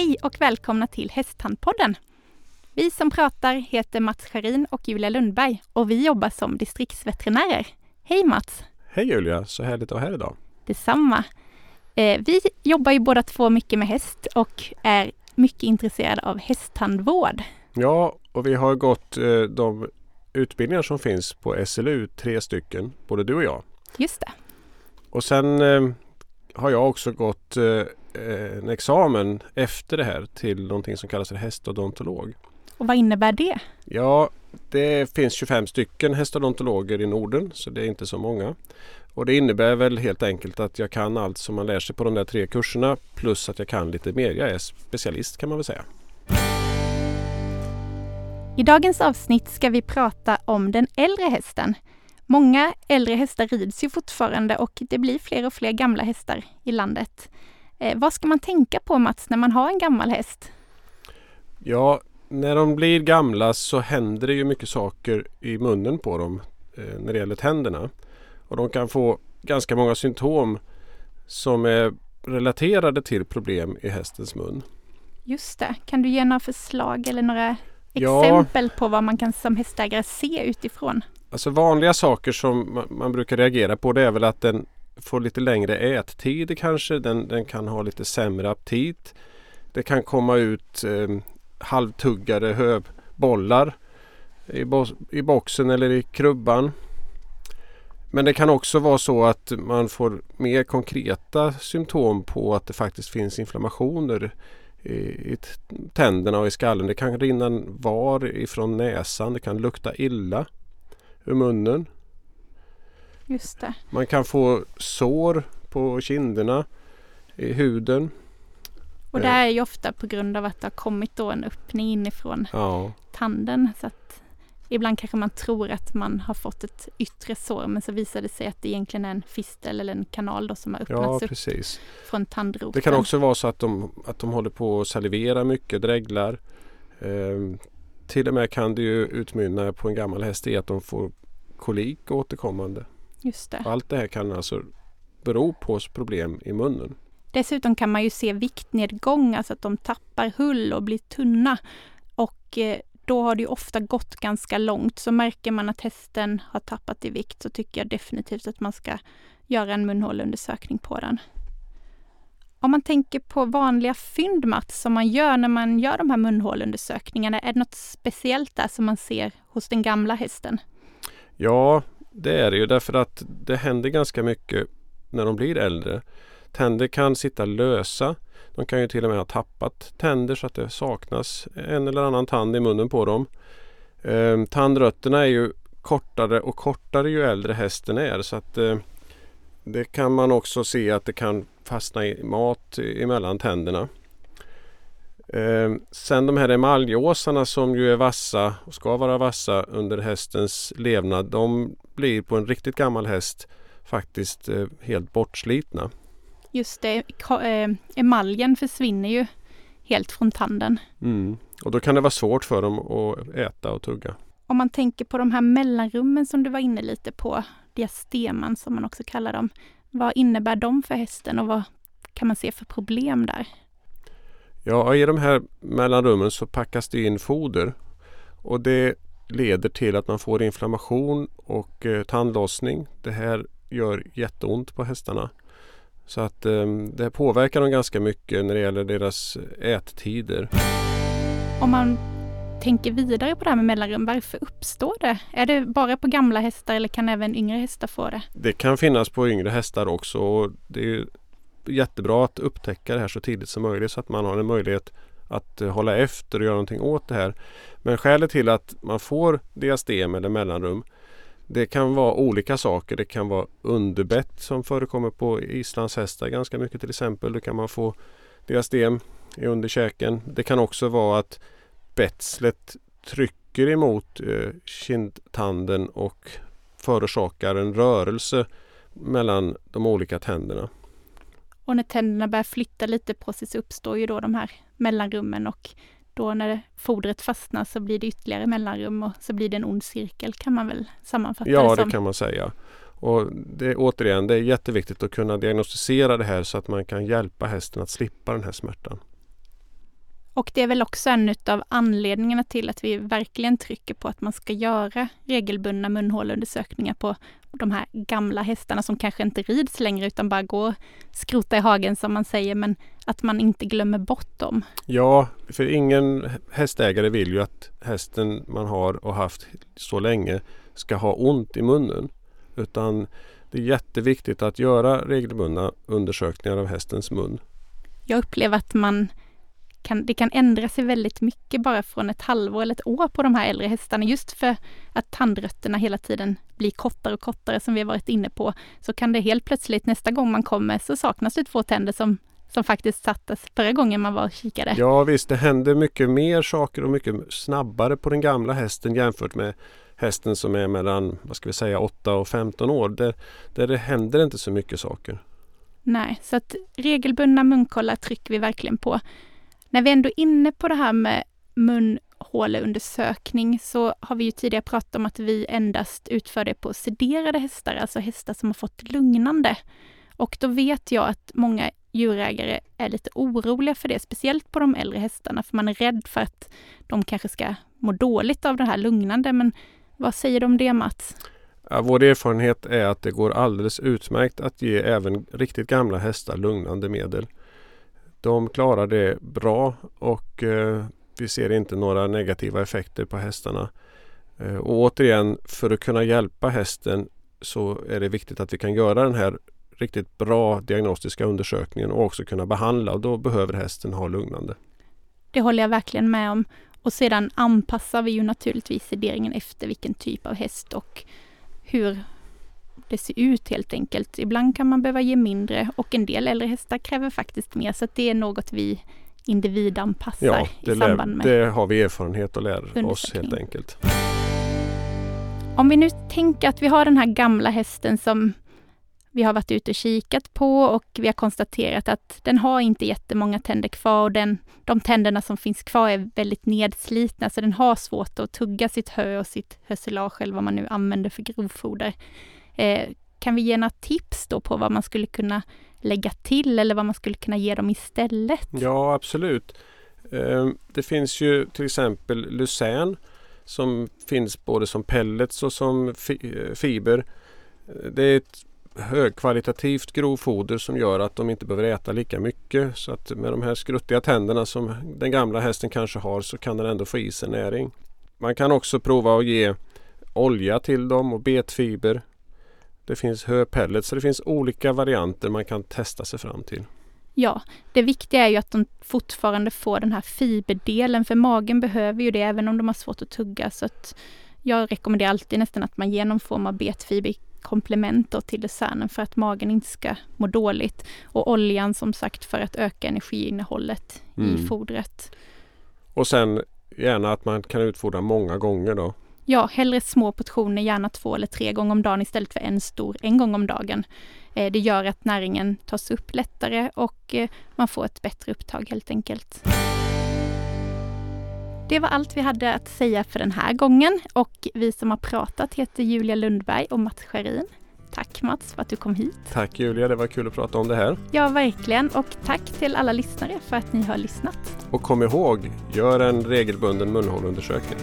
Hej och välkomna till Hästtandpodden. Vi som pratar heter Mats Scharin och Julia Lundberg och vi jobbar som distriktsveterinärer. Hej Mats! Hej Julia! Så härligt att vara här idag. Detsamma. Eh, vi jobbar ju båda två mycket med häst och är mycket intresserade av hästtandvård. Ja, och vi har gått eh, de utbildningar som finns på SLU, tre stycken, både du och jag. Just det. Och sen eh, har jag också gått en examen efter det här till någonting som kallas för hästodontolog. Och vad innebär det? Ja, det finns 25 stycken hästodontologer i Norden så det är inte så många. Och det innebär väl helt enkelt att jag kan allt som man lär sig på de där tre kurserna plus att jag kan lite mer. Jag är specialist kan man väl säga. I dagens avsnitt ska vi prata om den äldre hästen. Många äldre hästar rids ju fortfarande och det blir fler och fler gamla hästar i landet. Eh, vad ska man tänka på Mats när man har en gammal häst? Ja, när de blir gamla så händer det ju mycket saker i munnen på dem eh, när det gäller tänderna. Och de kan få ganska många symptom som är relaterade till problem i hästens mun. Just det. Kan du ge några förslag eller några exempel ja, på vad man kan som hästägare se utifrån? Alltså vanliga saker som man brukar reagera på det är väl att den får lite längre ättid kanske. Den, den kan ha lite sämre aptit. Det kan komma ut eh, halvtuggade hövbollar i, bo i boxen eller i krubban. Men det kan också vara så att man får mer konkreta symptom på att det faktiskt finns inflammationer i, i tänderna och i skallen. Det kan rinna var ifrån näsan. Det kan lukta illa ur munnen. Just det. Man kan få sår på kinderna, i huden. Och det är ju ofta på grund av att det har kommit då en öppning inifrån ja. tanden. Så att ibland kanske man tror att man har fått ett yttre sår men så visar det sig att det egentligen är en fistel eller en kanal då som har öppnats ja, precis. upp från tandroten. Det kan också vara så att de, att de håller på att salivera mycket, dreglar. Ehm, till och med kan det ju utmynna på en gammal häst i att de får kolik återkommande. Just det. Allt det här kan alltså bero på problem i munnen. Dessutom kan man ju se viktnedgång, alltså att de tappar hull och blir tunna. Och eh, då har det ju ofta gått ganska långt. Så märker man att hästen har tappat i vikt så tycker jag definitivt att man ska göra en munhåleundersökning på den. Om man tänker på vanliga fynd Mats, som man gör när man gör de här munhåleundersökningarna, är det något speciellt där som man ser hos den gamla hästen? Ja, det är det ju därför att det händer ganska mycket när de blir äldre. Tänder kan sitta lösa. De kan ju till och med ha tappat tänder så att det saknas en eller annan tand i munnen på dem. Eh, tandrötterna är ju kortare och kortare ju äldre hästen är så att eh, det kan man också se att det kan fastna i mat emellan tänderna. Eh, sen de här emaljåsarna som ju är vassa och ska vara vassa under hästens levnad. De blir på en riktigt gammal häst faktiskt eh, helt bortslitna. Just det, eh, emaljen försvinner ju helt från tanden. Mm. Och då kan det vara svårt för dem att äta och tugga. Om man tänker på de här mellanrummen som du var inne lite på, diasteman som man också kallar dem. Vad innebär de för hästen och vad kan man se för problem där? Ja, i de här mellanrummen så packas det in foder och det leder till att man får inflammation och eh, tandlossning. Det här gör jätteont på hästarna. Så att eh, det påverkar dem ganska mycket när det gäller deras ättider. Om man tänker vidare på det här med mellanrum, varför uppstår det? Är det bara på gamla hästar eller kan även yngre hästar få det? Det kan finnas på yngre hästar också. Det är jättebra att upptäcka det här så tidigt som möjligt så att man har en möjlighet att eh, hålla efter och göra någonting åt det här. Men skälet till att man får diastem eller mellanrum det kan vara olika saker. Det kan vara underbett som förekommer på islandshästar ganska mycket till exempel. Då kan man få diastem i underkäken. Det kan också vara att betslet trycker emot eh, kindtanden och förorsakar en rörelse mellan de olika tänderna. Och när tänderna börjar flytta lite på sig så uppstår ju då de här mellanrummen och då när fodret fastnar så blir det ytterligare mellanrum och så blir det en ond cirkel kan man väl sammanfatta ja, det som. Ja, det kan man säga. Och det, återigen, det är jätteviktigt att kunna diagnostisera det här så att man kan hjälpa hästen att slippa den här smärtan. Och det är väl också en av anledningarna till att vi verkligen trycker på att man ska göra regelbundna munhåleundersökningar på de här gamla hästarna som kanske inte rids längre utan bara går skrota i hagen som man säger, men att man inte glömmer bort dem. Ja, för ingen hästägare vill ju att hästen man har och haft så länge ska ha ont i munnen. Utan det är jätteviktigt att göra regelbundna undersökningar av hästens mun. Jag upplever att man kan, det kan ändra sig väldigt mycket bara från ett halvår eller ett år på de här äldre hästarna. Just för att tandrötterna hela tiden blir kortare och kortare som vi har varit inne på. Så kan det helt plötsligt nästa gång man kommer så saknas det två tänder som som faktiskt sattes förra gången man var och kikade. Ja visst, det händer mycket mer saker och mycket snabbare på den gamla hästen jämfört med hästen som är mellan vad ska vi säga, 8 och 15 år. Där, där det händer inte så mycket saker. Nej, så att regelbundna munkollar trycker vi verkligen på. När vi ändå är inne på det här med munhåleundersökning så har vi ju tidigare pratat om att vi endast utför det på sederade hästar, alltså hästar som har fått lugnande. Och då vet jag att många djurägare är lite oroliga för det, speciellt på de äldre hästarna, för man är rädd för att de kanske ska må dåligt av det här lugnande. Men vad säger du om det Mats? Ja, vår erfarenhet är att det går alldeles utmärkt att ge även riktigt gamla hästar lugnande medel. De klarar det bra och eh, vi ser inte några negativa effekter på hästarna. Eh, och återigen, för att kunna hjälpa hästen så är det viktigt att vi kan göra den här riktigt bra diagnostiska undersökningen och också kunna behandla och då behöver hästen ha lugnande. Det håller jag verkligen med om. Och sedan anpassar vi ju naturligtvis sederingen efter vilken typ av häst och hur det ser ut helt enkelt. Ibland kan man behöva ge mindre och en del äldre hästar kräver faktiskt mer så det är något vi individanpassar ja, i samband med det har vi erfarenhet och lär oss helt enkelt. Om vi nu tänker att vi har den här gamla hästen som vi har varit ute och kikat på och vi har konstaterat att den har inte jättemånga tänder kvar och den, de tänderna som finns kvar är väldigt nedslitna så den har svårt att tugga sitt hö och sitt hösilage eller vad man nu använder för grovfoder. Eh, kan vi ge några tips då på vad man skulle kunna lägga till eller vad man skulle kunna ge dem istället? Ja absolut. Eh, det finns ju till exempel lucern som finns både som pellets och som eh, fiber. Det är ett högkvalitativt grovfoder som gör att de inte behöver äta lika mycket. Så att med de här skruttiga tänderna som den gamla hästen kanske har så kan den ändå få i sig näring. Man kan också prova att ge olja till dem och betfiber. Det finns höpellets så det finns olika varianter man kan testa sig fram till. Ja, det viktiga är ju att de fortfarande får den här fiberdelen för magen behöver ju det även om de har svårt att tugga. Så att jag rekommenderar alltid nästan att man ger någon form av betfiber komplement till desserten för att magen inte ska må dåligt. Och oljan som sagt för att öka energiinnehållet mm. i fodret. Och sen gärna att man kan utfodra många gånger då? Ja, hellre små portioner, gärna två eller tre gånger om dagen istället för en stor en gång om dagen. Eh, det gör att näringen tas upp lättare och eh, man får ett bättre upptag helt enkelt. Det var allt vi hade att säga för den här gången och vi som har pratat heter Julia Lundberg och Mats Scharin. Tack Mats för att du kom hit. Tack Julia, det var kul att prata om det här. Ja, verkligen. Och tack till alla lyssnare för att ni har lyssnat. Och kom ihåg, gör en regelbunden munhålundersökning.